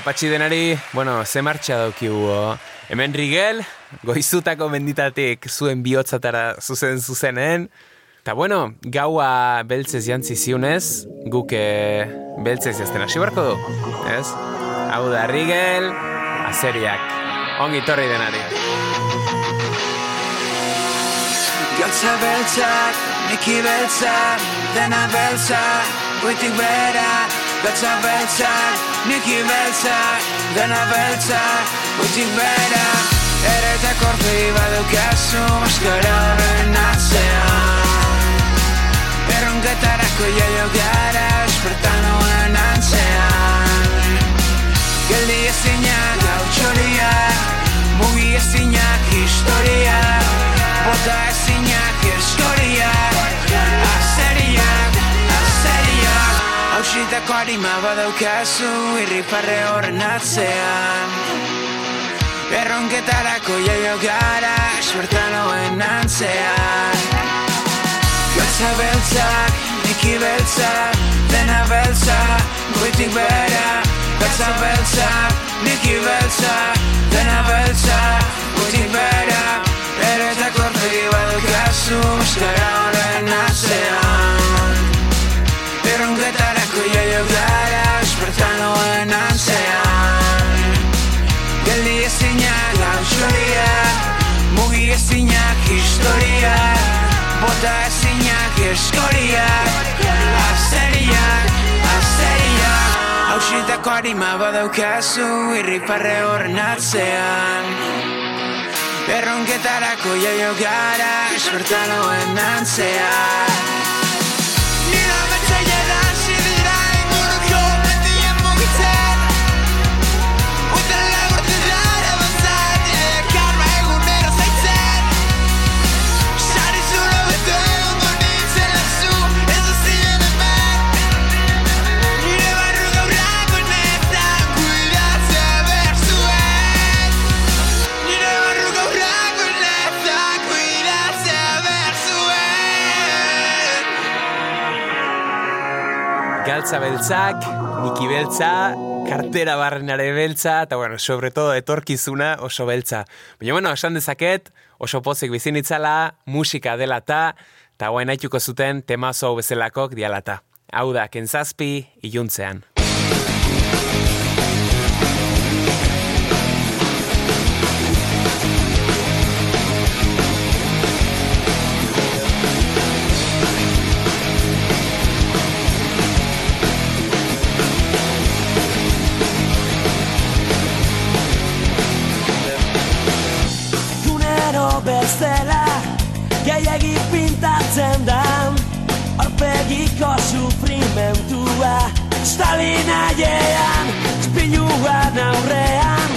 apatxi denari, bueno, ze martxa daukigu. Hemen Rigel, goizutako menditatik zuen bihotzatara zuzen zuzenen. Ta bueno, gaua beltzez jantzi ziunez, guk e, beltzez jazten hasi barko du, ez? Hau da, Rigel, azeriak, ongi torri denari. Gatza beltzak, niki beltzak, dena beltzak, goitik bera, gatza beltzak, niki beltzak, dena beltzak, goitik bera, ere eta korpi badukazu, maskara horren atzean. Erronketarako jaio gara Espertan hoen antzean Geldi ezinak hau txoriak Mugi ezinak historia Bota ezinak historiak Azeriak, azeriak Hausitako harima badaukazu Irriparre horren atzean. Erronketarako jaio gara Espertan hoen antzean. Gatza beltzak, niki beltzak, dena beltzak, goitik bera Gatza beltzak, niki beltzak, dena beltzak, goitik bera Ere eta korpi badukazu, muskara horren atzean. Erronketarako gara, espertan hoen antzean Geldi ezinak gautxoriak, mugi ezinak historiak Bota ezinak eskoriak Azeriak, azeriak Hausitako harima badaukazu Irriparre horren atzean Erronketarako jaio gara Espertaloen antzean Galtza beltzak, niki beltza, kartera barrenare beltza, eta bueno, sobre todo etorkizuna oso beltza. Baina bueno, esan dezaket, oso pozik bizinitzala, musika dela ta, eta guain haituko zuten temazo hau bezalakok dialata. Hau da, kentzazpi, iluntzean. Stalin aiean Spiluan aurrean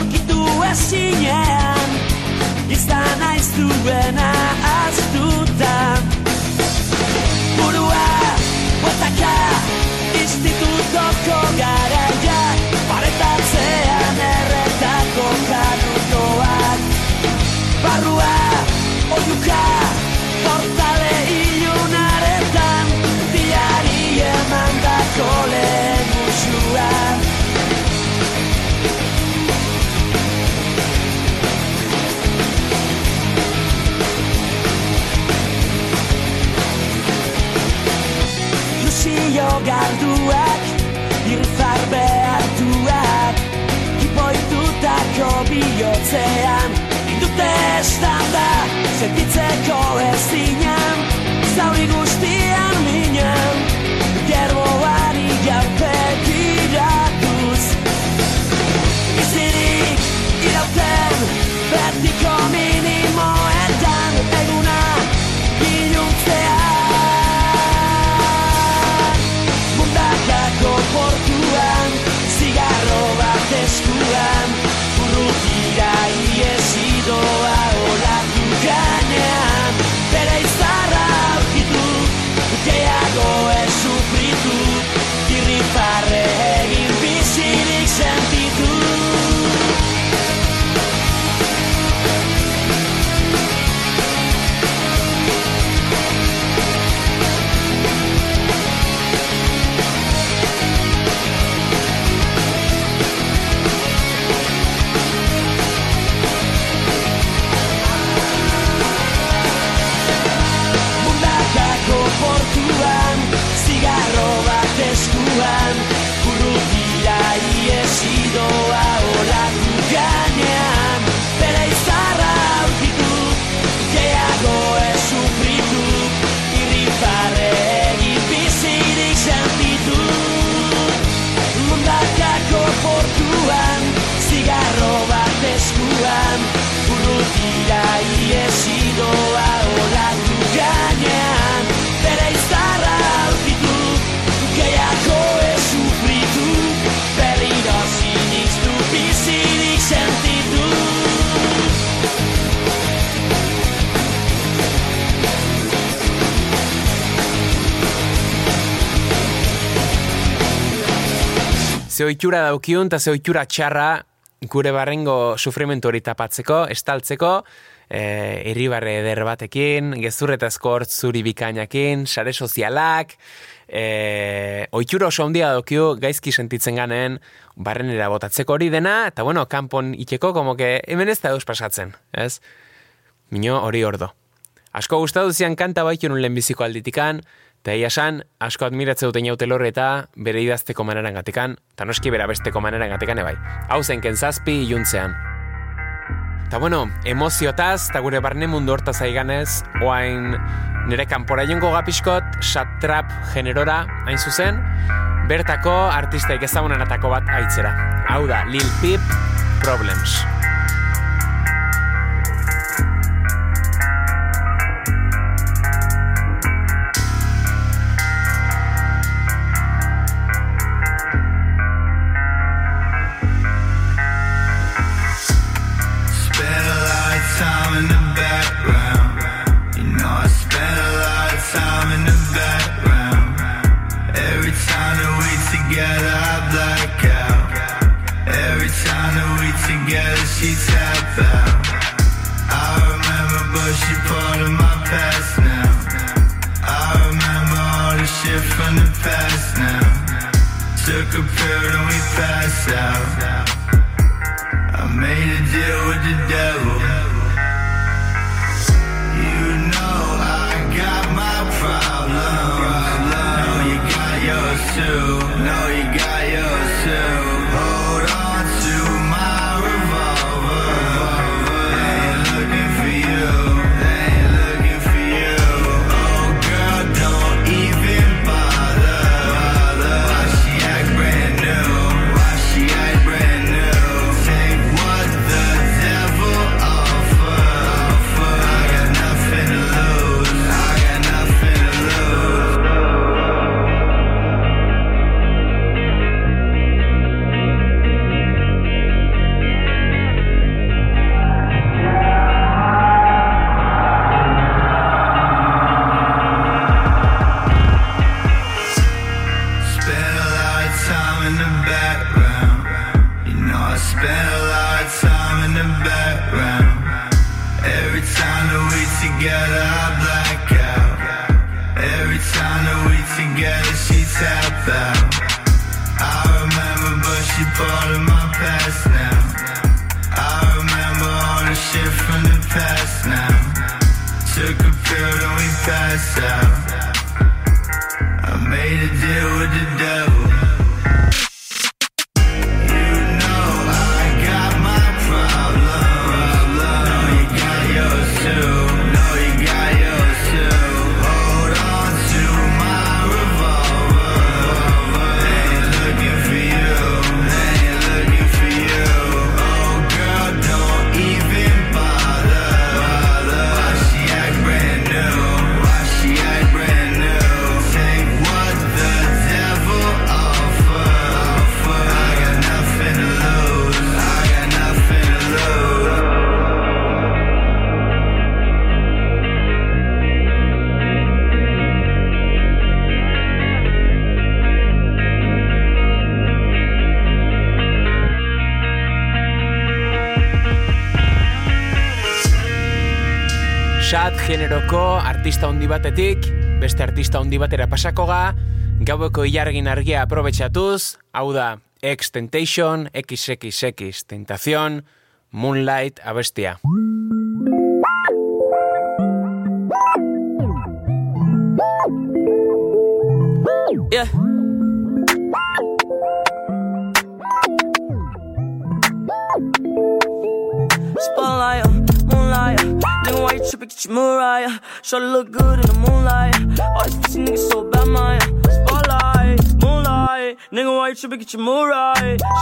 Aurkitu ezinean Izan aiztuena aztuta bihotzean Indute estanda, sentitzeko ez dinan Zauri guztian ze ohitura daukiun, eta ze ohitura txarra gure barrengo sufrimentu hori tapatzeko, estaltzeko, e, irribarre eder batekin, gezurretazko hortz zuri bikainakin, sare sozialak, e, ohitura oso handia daukiu gaizki sentitzen ganen, barrenera botatzeko hori dena, eta bueno, kanpon iteko, como que hemen ez da eus pasatzen, ez? Mino hori ordo. Asko gustatu zian kanta baitu nun lehenbiziko alditikan, eta egia esan, asko admiratze duten jaute eta bere idazteko maneran gatekan, eta noski bera besteko maneran gatekan ebai. Hau zen kentzazpi iluntzean. Eta bueno, emoziotaz, eta gure barne mundu hortaz aiganez, oain nire kanpora jongo gapiskot, trap generora, hain zuzen, bertako artistaik ezagunenatako bat aitzera. Hau da, Lil Peep, Problems. Together, I black out. Every time that we together, she tap out. I remember, but she part of my past now. I remember all the shit from the past now. Took a pill and we passed out. I made a deal with the devil. Generoko artista handi batetik, beste artista handi batera pasako ga, gaueko ilargin argia aprobetxatuz, hau da X Temptation, XXX Tentación, Moonlight abestia. Yeah. You tripping? Get your Mariah. Shorty look good in the moonlight. All these pussy niggas so bad, Maya. Spotlight, moonlight. Nigga, why you tripping? Get your.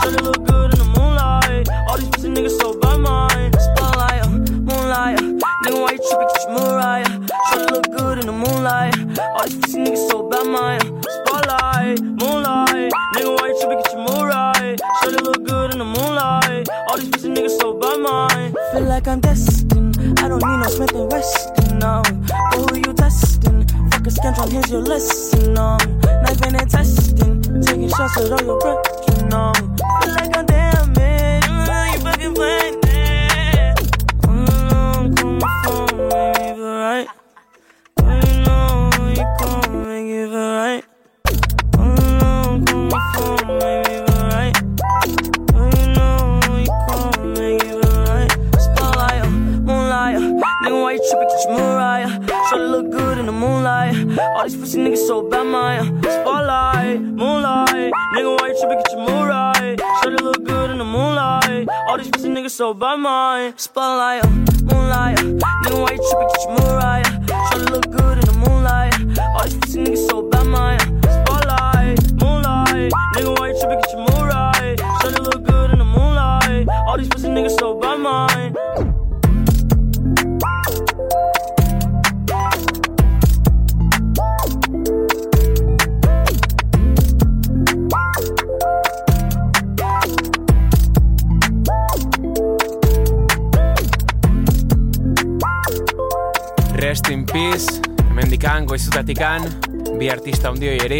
Shorty look good in the moonlight. All these pussy niggas so bad, Maya. Spotlight, moonlight. Nigga, why you tripping? Get your Mariah. Shorty look good in the moonlight. All these pussy niggas so bad, Maya. Spotlight, moonlight. Nigga, why you tripping? Get your Mariah. Shorty look good in the moonlight. All these pussy niggas so bad, mine. Feel like I'm destined. Don't need no Smith and Weston, no. But who you testing? Fuck a scantron, here's your lesson, no. Knife and testing. Taking shots at all your breath, you know. These pussy niggas so bad, Maya. Uh, spotlight, moonlight, nigga, why you tripping? Get your Mariah. Try to look good in the moonlight. All these pussy niggas so bad, Maya. Uh, spotlight, uh, moonlight, nigga, why you tripping? Get your Mariah. Try to look good in the moonlight. All these pussy niggas so bad, Maya. Spotlight, moonlight, nigga, why you tripping? Get your Mariah. Try to look good in the moonlight. All these pussy niggas so bad, Maya. Rest in peace, mendikan, goizutatikan, bi artista ondioi eri.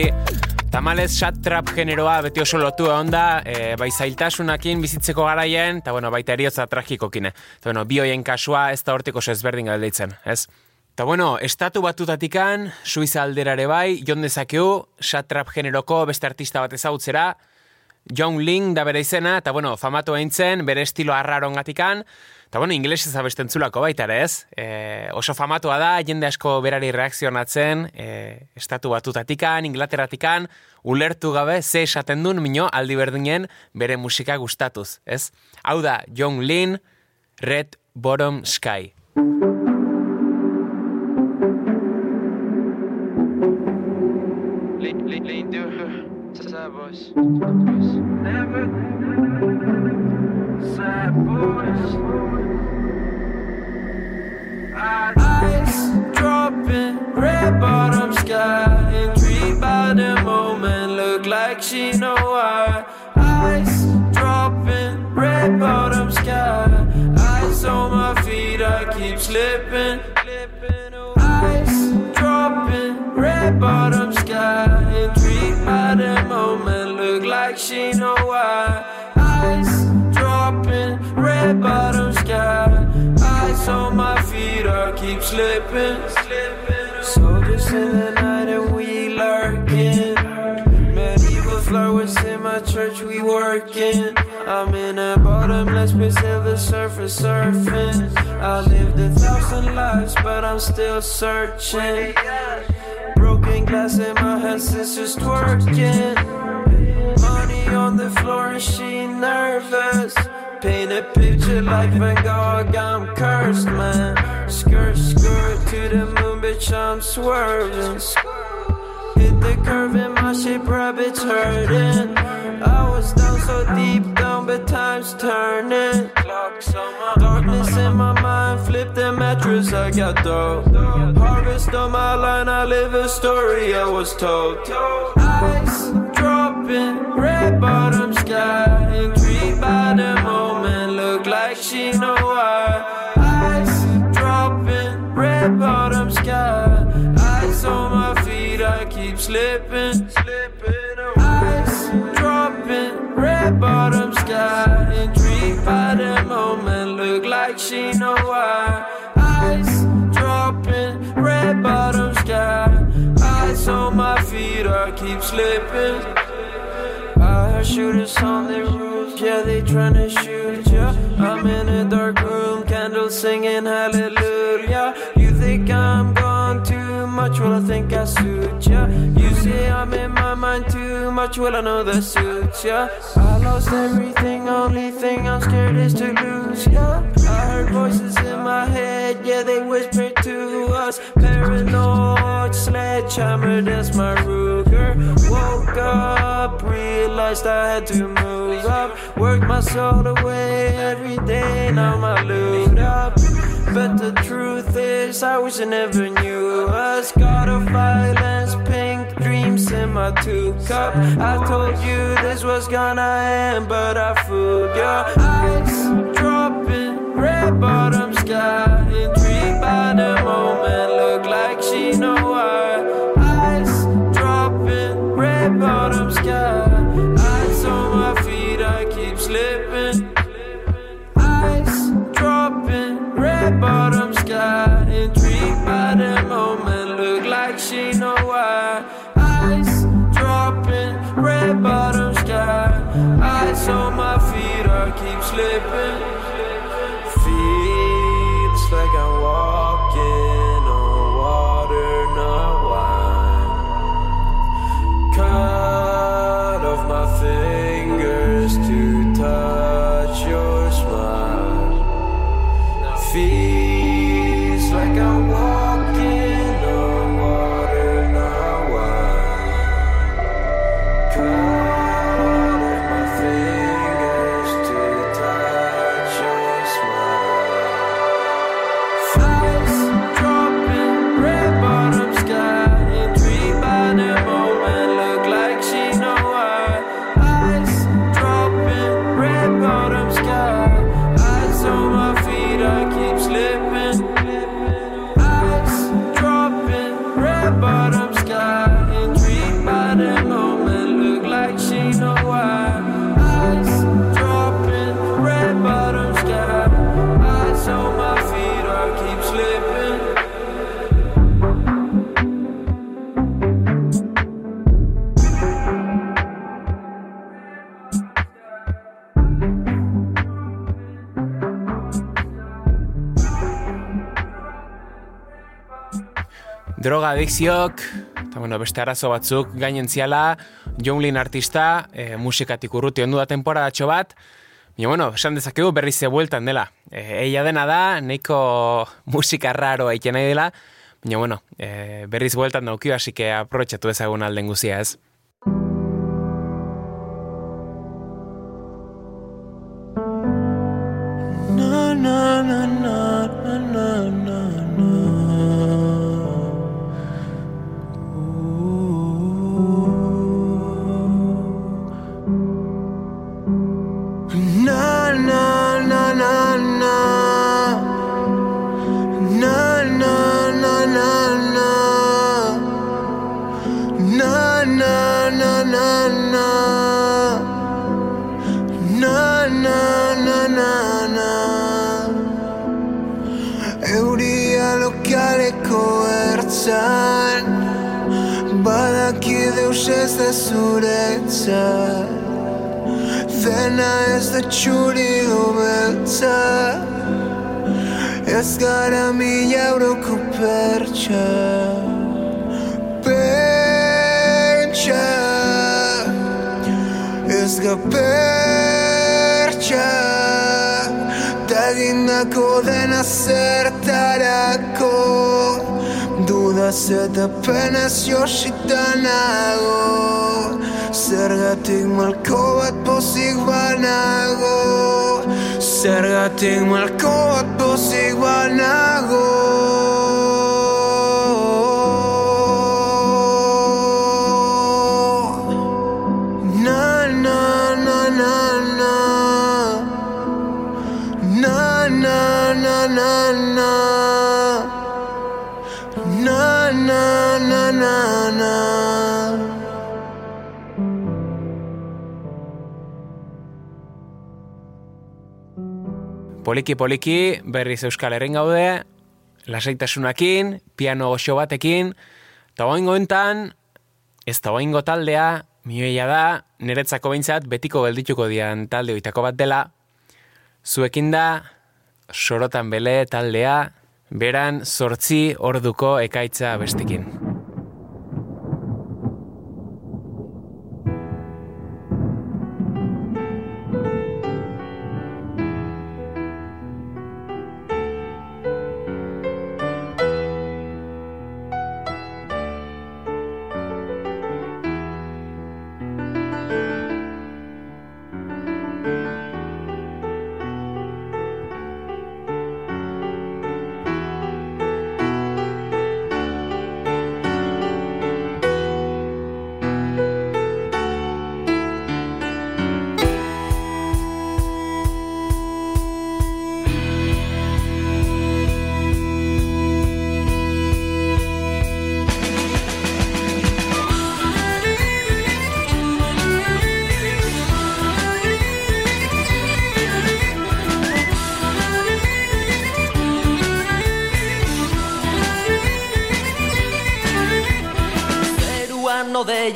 Tamalez, chat trap generoa beti oso lotu egon da, e, bai zailtasunakin bizitzeko garaien, eta bueno, baita eriotza tragikokine. Eta bueno, bi hoien kasua ez da hortik oso ezberdin galditzen, ez? Eta bueno, estatu batutatikan, Suiza alderare bai, jon dezakeu, chat trap generoko beste artista bat ezagutzera, John Ling da bere izena, eta bueno, famatu eintzen, bere estilo arraron gatikan, eta bueno, inglesez abestentzulako baita ere ez, e, oso famatua da, jende asko berari reakzionatzen, e, estatu batutatikan, inglateratikan, ulertu gabe ze esaten duen mino aldi berdinen bere musika gustatuz, ez? Hau da, John Lin, Red Bottom Sky. Lean, lean, lean, do sad boys. Never sad boys. Ice dropping, red bottom sky. Moment, look like she know why. Ice dropping, red bottom sky. Ice on my feet, I keep slipping. Ice dropping, red bottom sky. By the moment, look like she know why. Ice dropping, red bottom. Ice on my feet, I keep slipping. Soldiers in the night and we lurking. Medieval flowers in my church, we working. I'm in a bottomless pit, silver surface surfing. I lived a thousand lives, but I'm still searching. Broken glass in my hand, sisters twerking. Money on the floor and she nervous. Paint a picture like Van Gogh, I'm cursed, man. Skirt, skirt to the moon, bitch, I'm swerving. Hit the curve and my shape rabbits hurting. I was down so deep down, but time's turning. Darkness in my mind, flip the mattress, I got dough. Harvest on my line, I live a story I was told. Ice dropping, red bottom sky. Intrigued by the moment, look like she know why. Ice dropping, red bottom sky. Ice on my feet, I keep slipping. Ice dropping, red bottom sky. Intrigued by the moment, look like she know why. Ice dropping, red bottom sky. Ice on my feet, I keep slipping. Shooters on the roof, yeah, they tryna shoot ya. I'm in a dark room, candles singing hallelujah. I think I suit ya. You say I'm in my mind too much, well, I know that suits ya. I lost everything, only thing I'm scared is to lose ya. I heard voices in my head, yeah, they whisper to us. Paranoid sledgehammer, that's my Ruger. Woke up, realized I had to move up. Work my soul away every day, now my up. But the truth is, I wish I never knew us. God of violence, pink dreams in my two cup. I told you this was gonna end, but I fooled ya. Ice dropping, red bottom sky. Intrigued by the moment, look like she know why. Eyes dropping, red bottom she know why. Ice dropping, red bottom sky. Ice on my feet, I keep slipping. Droga adikziok, eta bueno, beste arazo batzuk gainen ziala, jonglin artista, e, musikatik urruti ondu da temporadatxo bat, Baina, bueno, esan dezakegu berriz ze bueltan dela. E, eia dena da, nahiko musika raro egiten nahi dela, baina, bueno, e, berriz bueltan daukio, hasi que aprobetxatu ezagun alden guzia ez. Ez da zuretzat Dena ez da txuri beltza Ez gara mila euroko pertsa Pentsa Ez ga pertsa Dagindako dena zertarako Dudaz eta penaz josita nago Zergatik malko bat pozik banago Zergatik malko bat pozik banago Poliki poliki, berriz Euskal Herrin gaude, lasaitasunakin, piano goxo batekin, eta oaingo enten, ez da oaingo taldea, mioia da, niretzako behintzat betiko geldituko dian talde oitako bat dela, zuekin da, sorotan bele taldea, beran sortzi orduko ekaitza bestekin.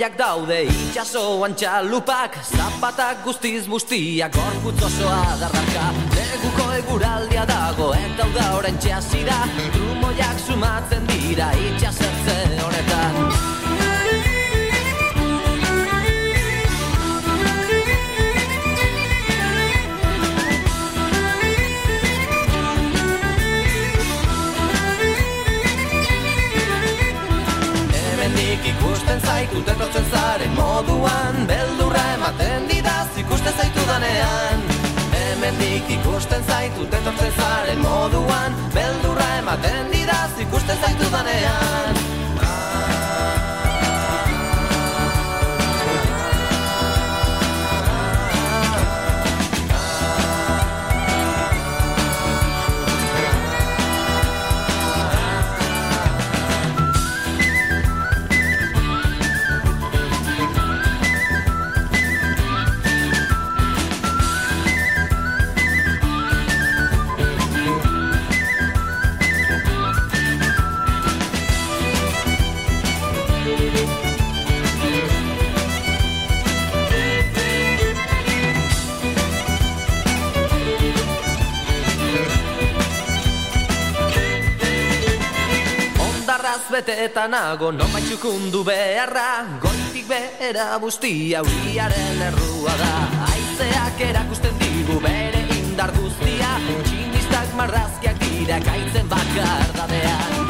Odeiak daude itxasoan txalupak Zapatak guztiz bustiak gorputz osoa darraka Neguko eguraldia dago eta uda orain txasira Trumoiak sumatzen dira itxasertze honetan zaitut etortzen zaren moduan Beldurra ematen didaz ikusten zaitu danean. Hemendik ikusten zaitut etortzen zaren moduan Beldurra ematen didaz ikusten zaitu danean bete nago nonbait txukundu beharra. Goitik behera bustia uriaren errua da. Aizeak erakusten digu bere indar guztia. Tximistak marrazkiak dira kaitzen bakar dadean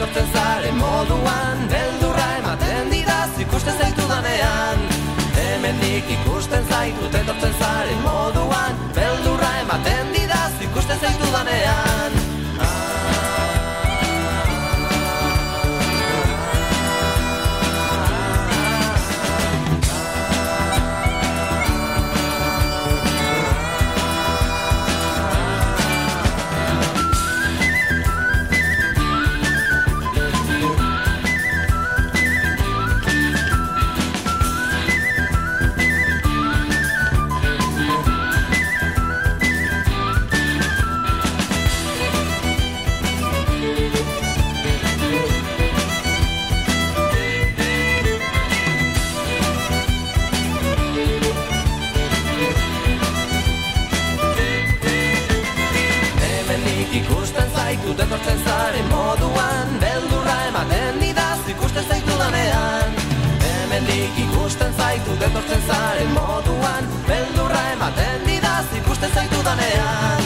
etortzen zaren moduan Beldurra ematen didaz ikusten zaitu danean Hemendik ikusten zaitut etortzen zaren moduan Beldurra ematen didaz ikusten zaitu Ikusten zaitut etortzen zaren moduan Beldurra ematen didaz ikusten zaitu danean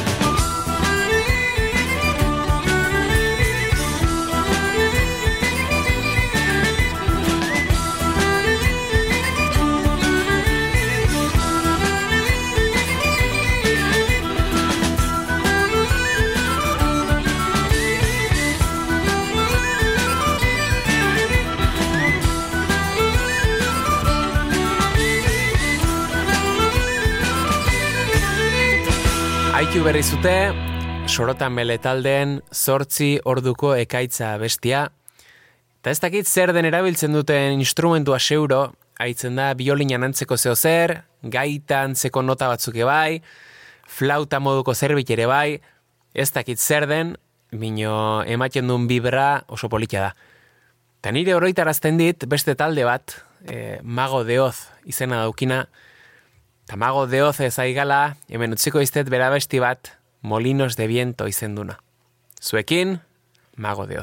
berri zute, sorotan bele taldeen zortzi orduko ekaitza bestia. Eta ez dakit zer den erabiltzen duten instrumentua seuro, haitzen da biolinan antzeko zeo zer, gaita antzeko nota batzuk bai, flauta moduko zerbit ere bai, ez dakit zer den, bino ematen duen bibra oso politia da. Eta nire oroitarazten dit beste talde bat, e, Mago de Oz izena daukina, eta Mago de Oz ez aigala, hemen utziko iztet bera besti bat, Molinos de Viento izenduna. Zuekin, Mago de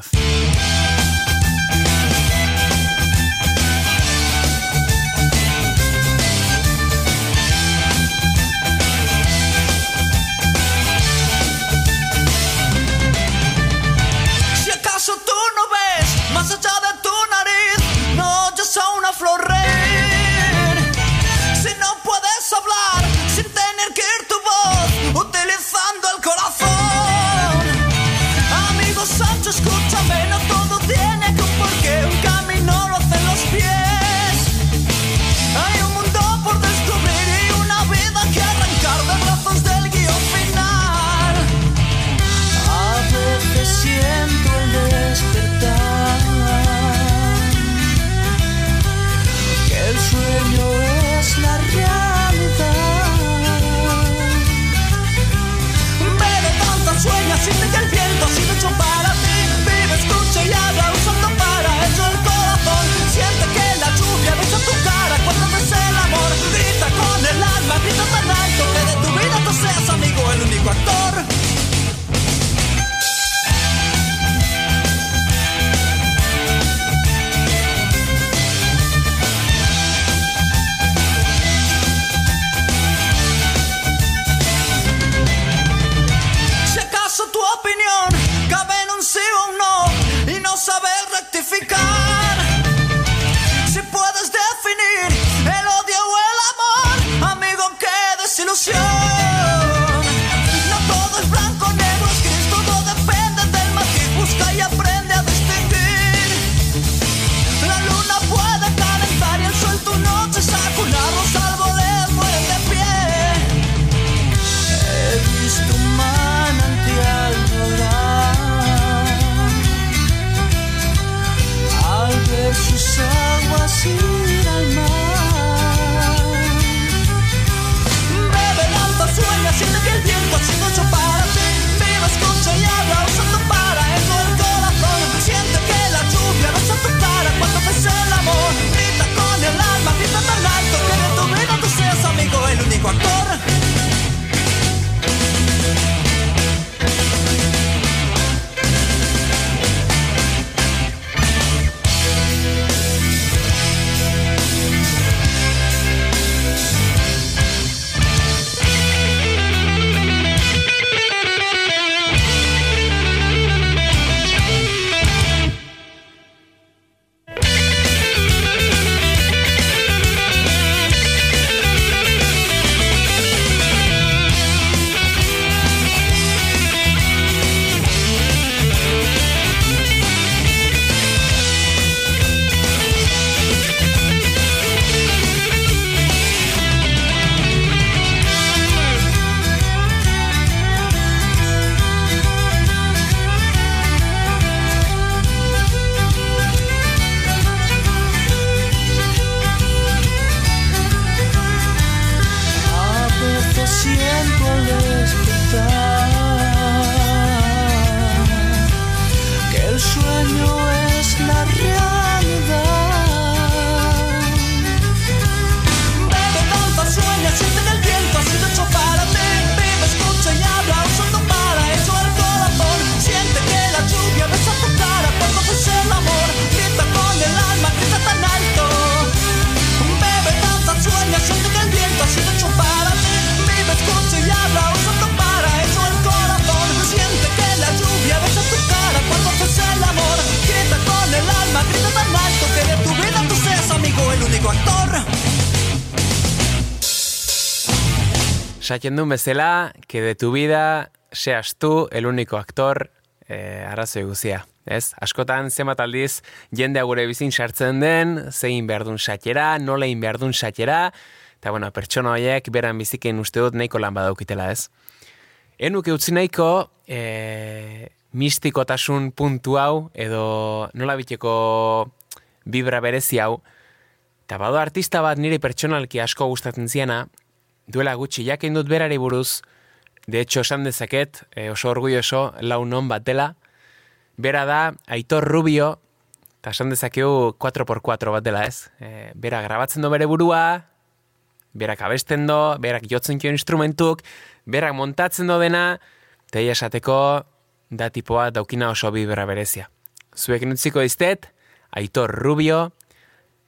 Saken duen bezala, que de tu vida seas tú el único actor eh, arrazoi guzia. Ez? Askotan zenbat aldiz jendea gure bizin sartzen den, zein behar duen satera, nola egin behar duen satera, eta bueno, pertsona horiek beran biziken uste dut nahiko lan badaukitela ez. Enuke utzi nahiko e, mistikotasun puntu hau, edo nola biteko vibra berezi hau, eta bado artista bat nire pertsonalki asko gustatzen ziena, duela gutxi jakin dut berari buruz, de hecho esan dezaket, e, oso orgulloso, lau non bat dela, bera da Aitor Rubio, eta esan dezakegu 4x4 bat dela ez. E, bera grabatzen do bere burua, berak abesten do, berak jotzen kio instrumentuk, berak montatzen do dena, eta esateko da tipoa daukina oso bibera berezia. Zuek utziko diztet, Aitor Rubio,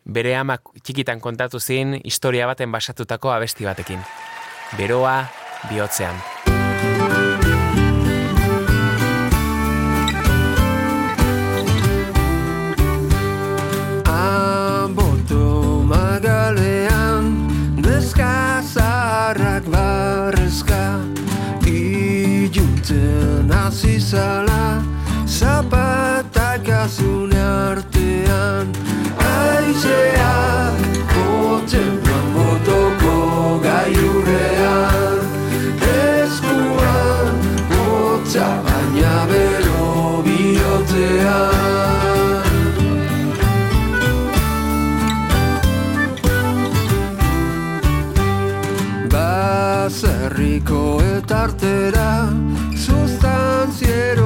bere ama txikitan kontatu zin historia baten basatutako abesti batekin. Beroa bihotzean. Boto magalean Neska zaharrak barrezka Iluntzen hasi zala Zapatak azune artean Aizeak botzen duan botoko gaiurrean Eskuan botza baina bero bihotzean Baserriko etartera Sustantzia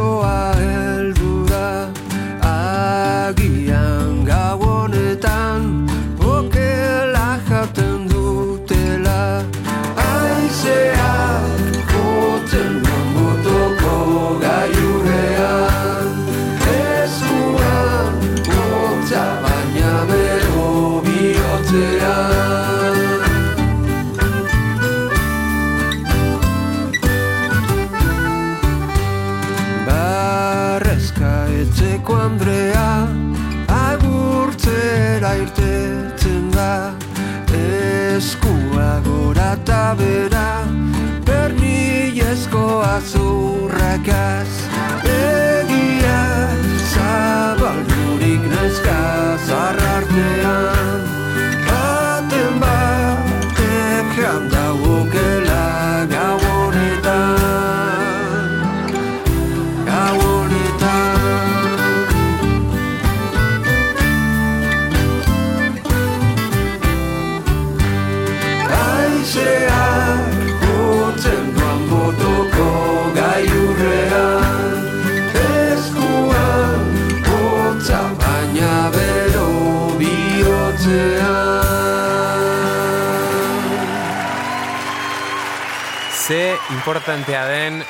importantea den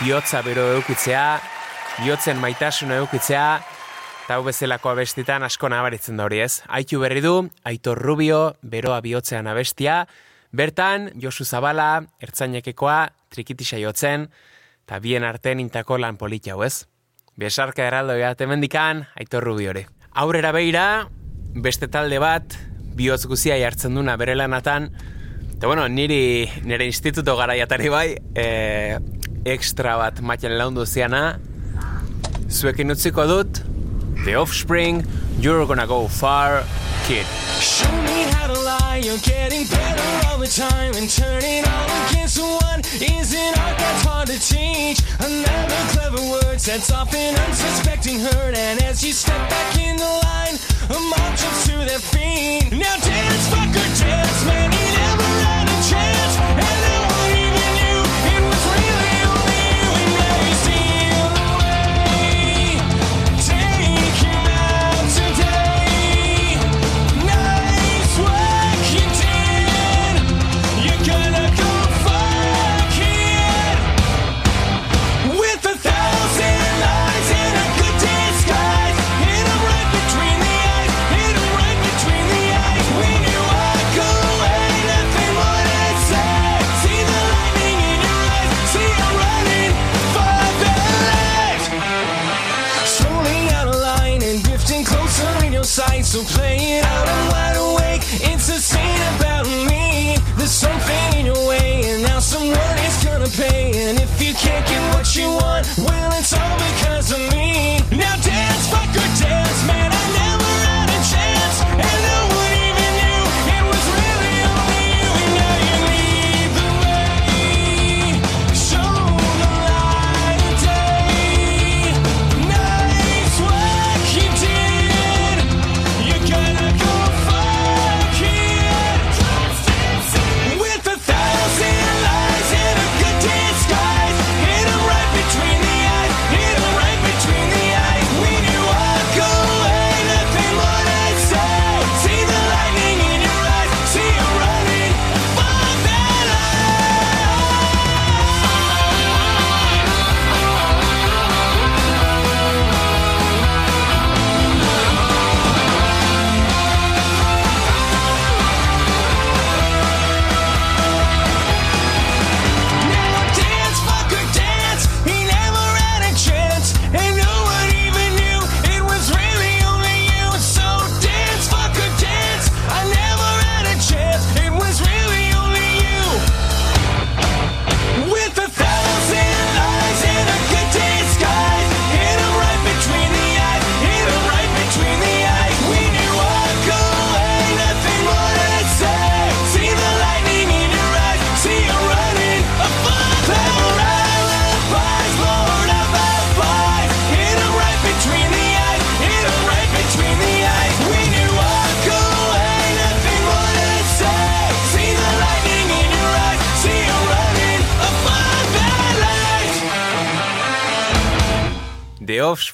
bihotza bero eukitzea, bihotzen maitasuna eukitzea, eta hau bezalako abestitan asko nabaritzen da hori ez. Aitu berri du, Aitor Rubio, beroa bihotzean abestia, bertan Josu Zabala, ertzainekekoa, trikitisa jotzen, eta bien arten intako lan polita hau ez. Besarka erraldoia temendikan, Aitor Rubio hori. Aurrera beira, beste talde bat, bihotz guzia jartzen duna bere lanatan, Eta bueno, niri nire instituto garaiatari bai, e, extra bat maten laundu ziana, zuekin utziko dut, The Offspring, You're Gonna Go Far, Kid. Show me how to lie, you're getting better all the time. And turning all against one is an art that's hard to teach. Another clever word sets off an unsuspecting hurt And as you step back in the line, a mob jumps to their feet. Now dance, fucker, dance, man, you never So play it out, I'm wide awake. It's a scene about me. There's something in your way, and now someone is gonna pay. And if you can't get what you want,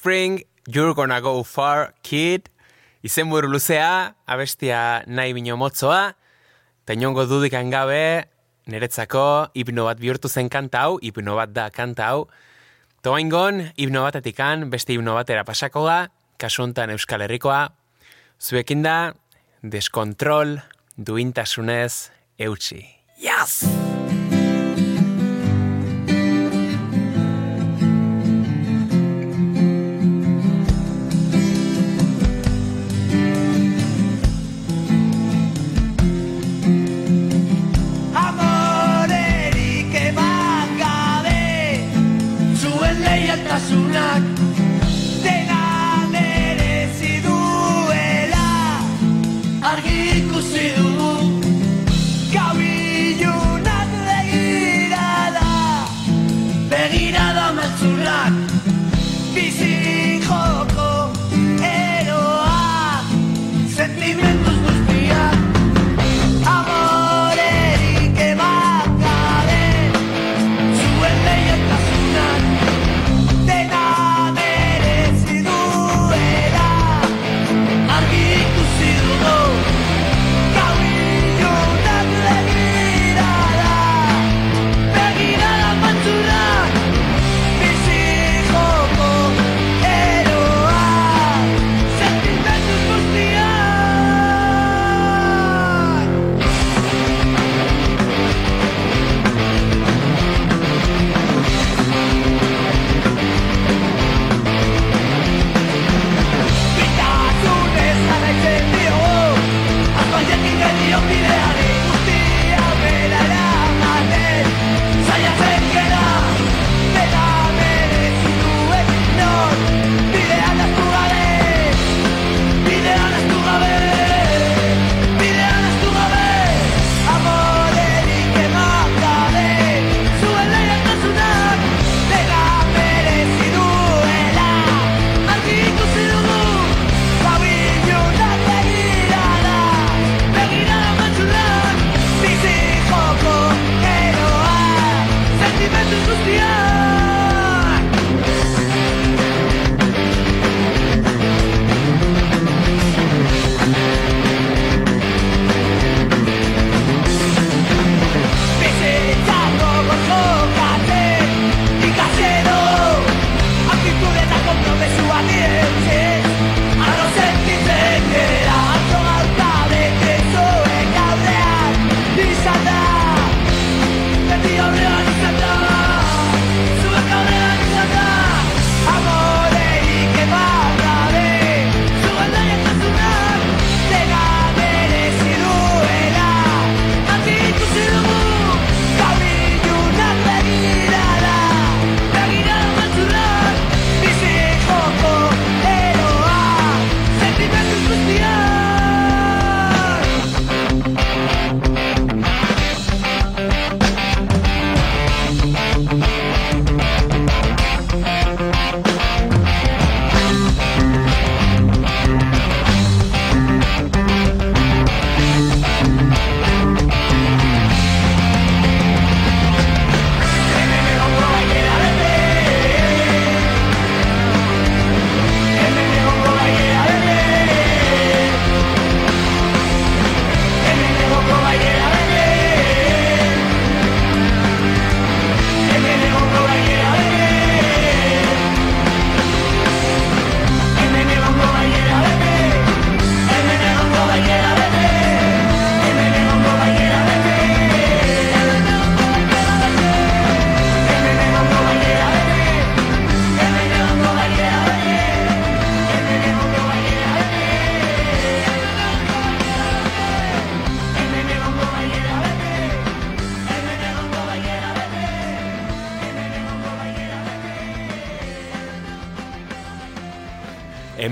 The Offspring, You're Gonna Go Far, Kid. Izen buru luzea, abestia nahi bino motzoa, eta inongo dudikan gabe, niretzako hipno bat bihurtu zen kanta hau, hipno bat da kanta hau. Toaingon, hipno batetikan, beste hipno batera pasako da, kasu honetan Euskal Herrikoa, zuekin da, deskontrol, duintasunez, eutxi. Yes!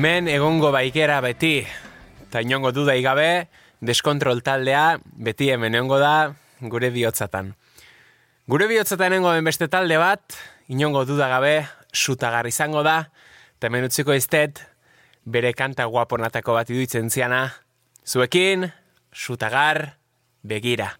Hemen egongo baikera beti, eta inongo dudai gabe, deskontrol taldea beti hemen egongo da gure bihotzatan. Gure bihotzatan egongo beste talde bat, inongo duda gabe, sutagar izango da, eta hemen utziko iztet, bere kanta guaponatako bat iduitzen ziana, zuekin, sutagar, begira.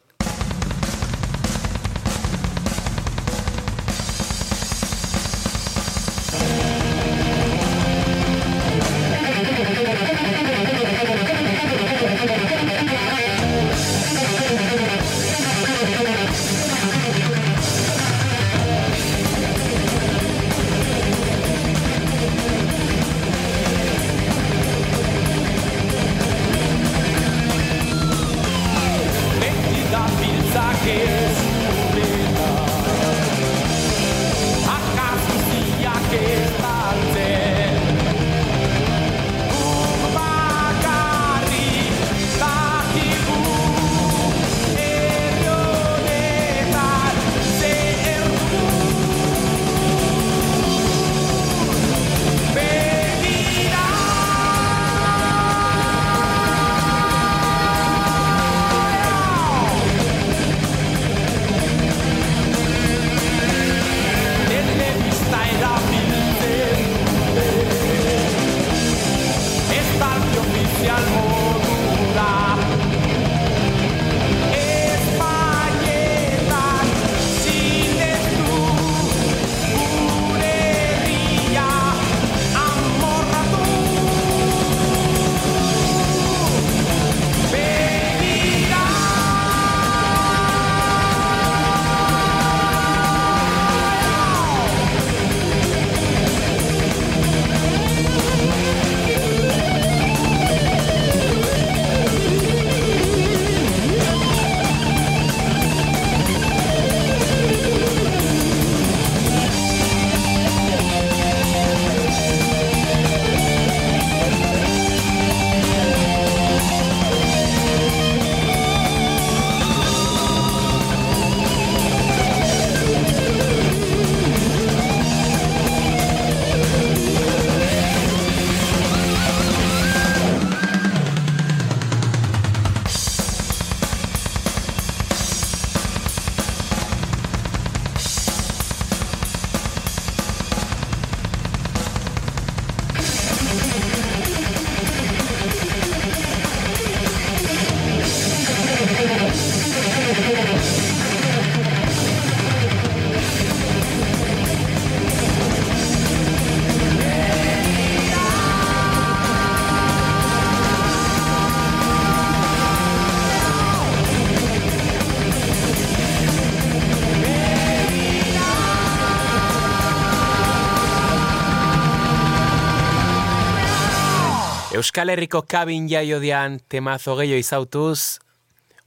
Euskal Herriko kabin jaiodian temazo gehiago izautuz,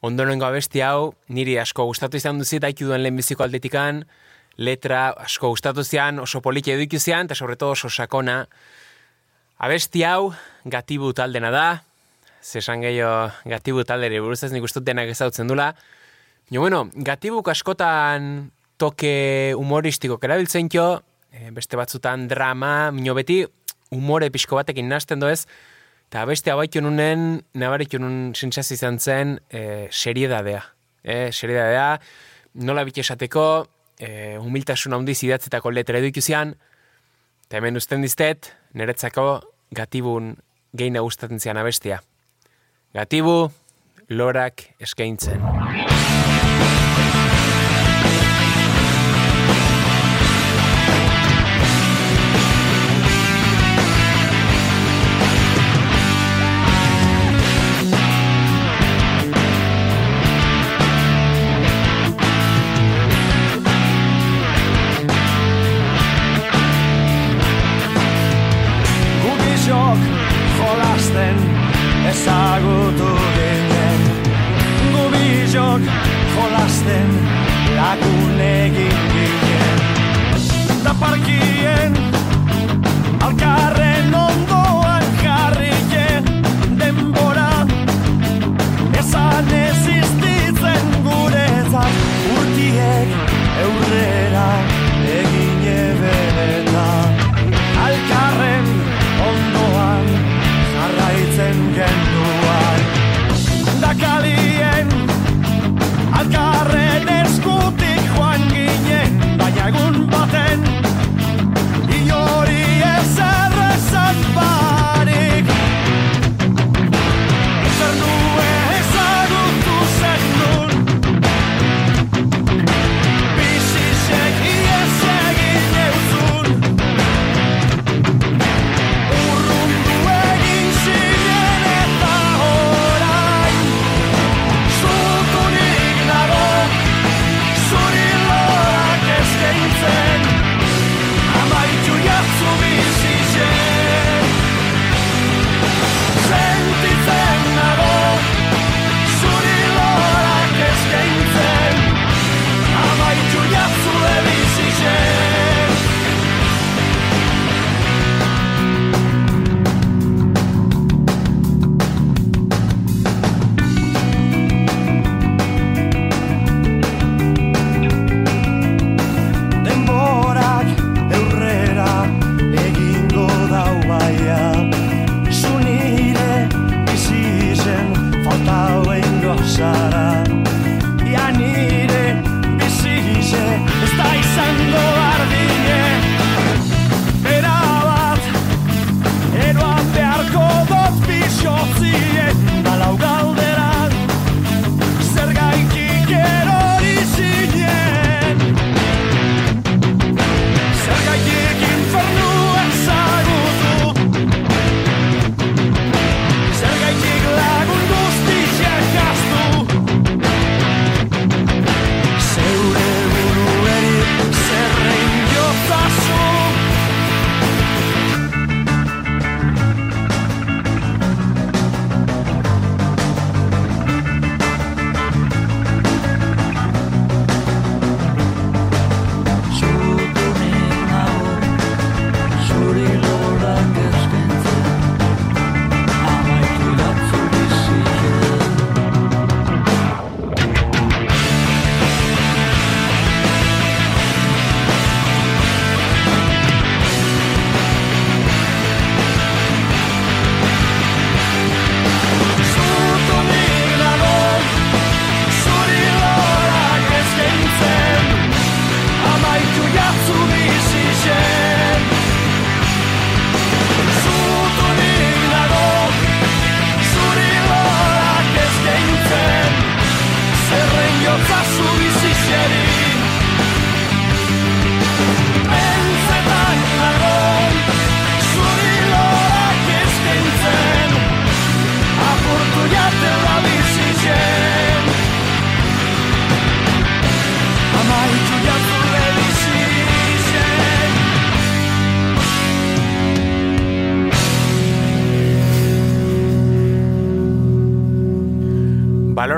ondorengo abesti hau, niri asko gustatu izan duzit, haiku duen lehenbiziko aldetikan, letra asko gustatu zian, oso politia edukiu zian, eta sobretodo oso sakona. Abesti hau, gatibu taldena da, zesan gehiago gatibu taldere buruz ez nik ustut denak ezautzen dula. Jo, bueno, gatibuk askotan toke humoristikok erabiltzen jo, eh, beste batzutan drama, mino beti umore pixko batekin nasten doez, eta beste abaitu nunen, nabaritu nun sentsazio izan zen, e, seriedadea. E, seriedadea, nola bit esateko, e, humiltasun handiz idatzetako letra edu ikusian, eta hemen usten diztet, niretzako gatibun gehi gustatzen zian abestia. Gatibu, lorak eskaintzen. Λοιπόν των χολαστέν, τα κουνέγγι Τα παρκίεν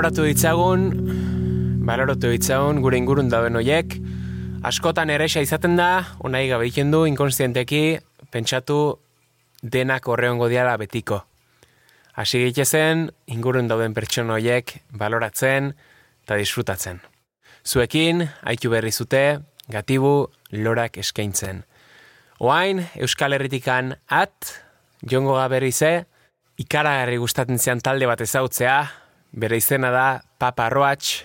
baloratu ditzagun, baloratu ditzagun gure ingurun dauden hoiek, askotan erresa izaten da, onai gabe egiten du, inkonstienteki, pentsatu denak horreongo diala betiko. Asi gitezen, ingurun dauden pertsona hoiek baloratzen eta disfrutatzen. Zuekin, aitu berri zute, gatibu, lorak eskaintzen. Oain, Euskal Herritikan at, jongo gaberrize, ikaragarri gustatzen zean talde bat ezautzea, Bere izena da Papa Roach,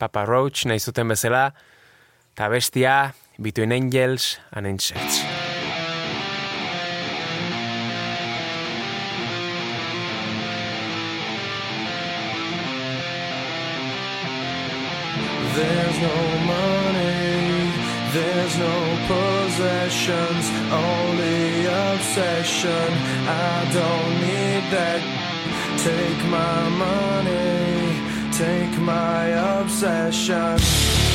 Papa Roach nahi zuten bezala, eta bestia Between Angels and Insects. There's no money, there's no possessions, only obsession. I don't need that. Take my money, take my obsession.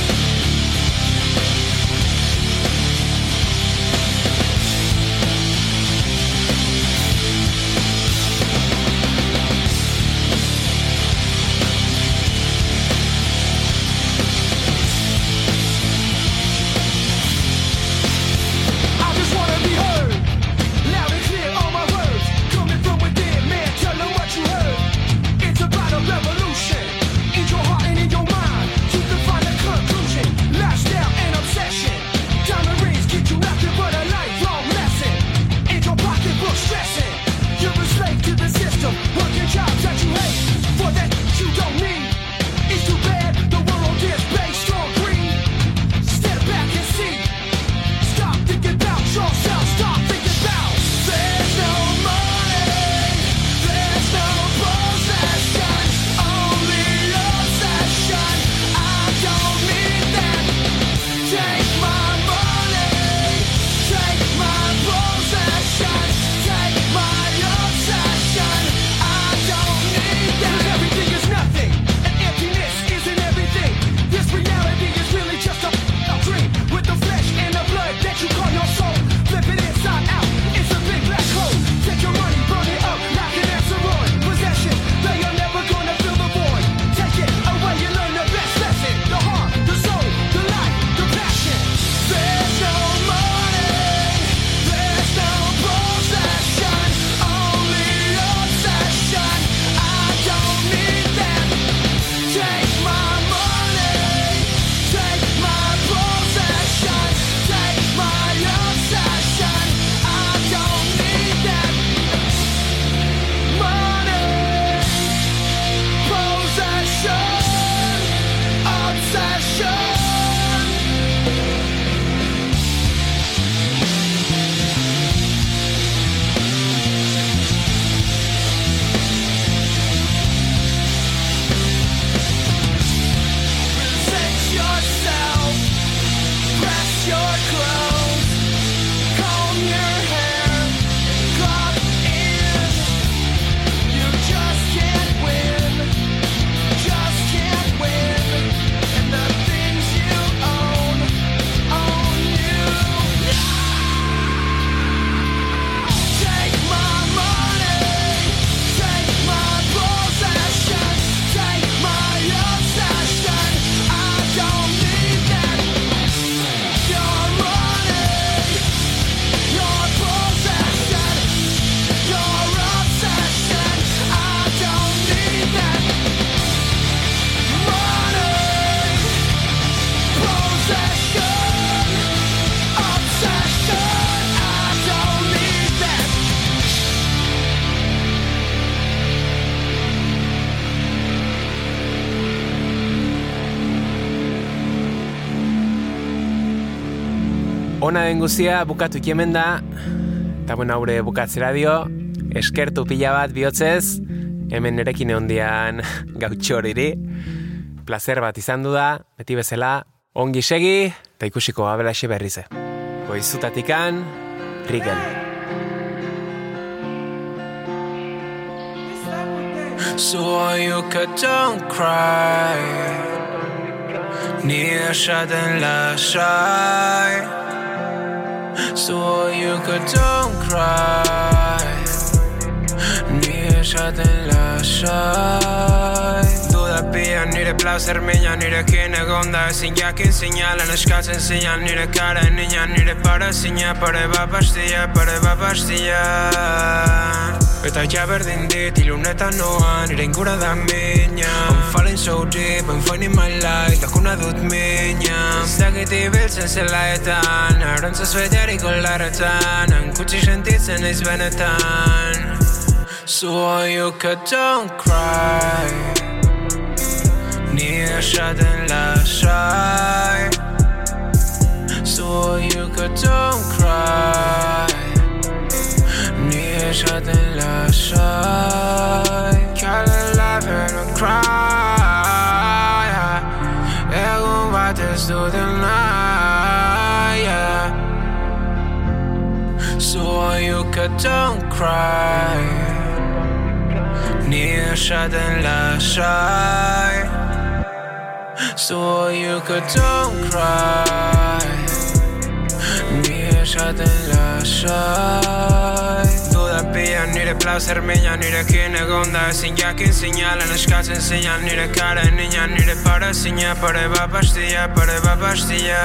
dena den guztia bukatu ikemen da, eta bueno, haure bukatzera dio, eskertu pila bat bihotzez, hemen nerekin egon dian gautxoriri, placer bat izan du da, beti bezala, ongi segi, eta ikusiko abelaxe berrize. Goizutatikan, Rigel. So you could don't cry Near shot and last so you could don't cry. Nire esaten lasai Duda pia nire plazer mina nirekin egon da. Ezin jakin sinalan eskatzen zinan nire kara nina nire para zina pare bat pastilla pare bat pastilla Eta ja berdin dit ilunetan noan Nire ingura da mina. I'm falling so deep, I'm finding my light Lakuna dut mina. Zagit ibiltzen zelaetan Arantza zuetariko larretan Hankutsi sentitzen naiz benetan. So you could don't cry? Ni esaten lasai So you could don't cry Ni esaten lasai Kale laugh and cry. Egun batez duten naia So you could don't cry Ni esaten lasai So you could don't cry Ni esaten lasai Duda pia nire placer mina nirekin egonda Ezin jakin sinalan eskatzen zinan nire kara Nina nire para zina pare bat pastia, pare bat pastia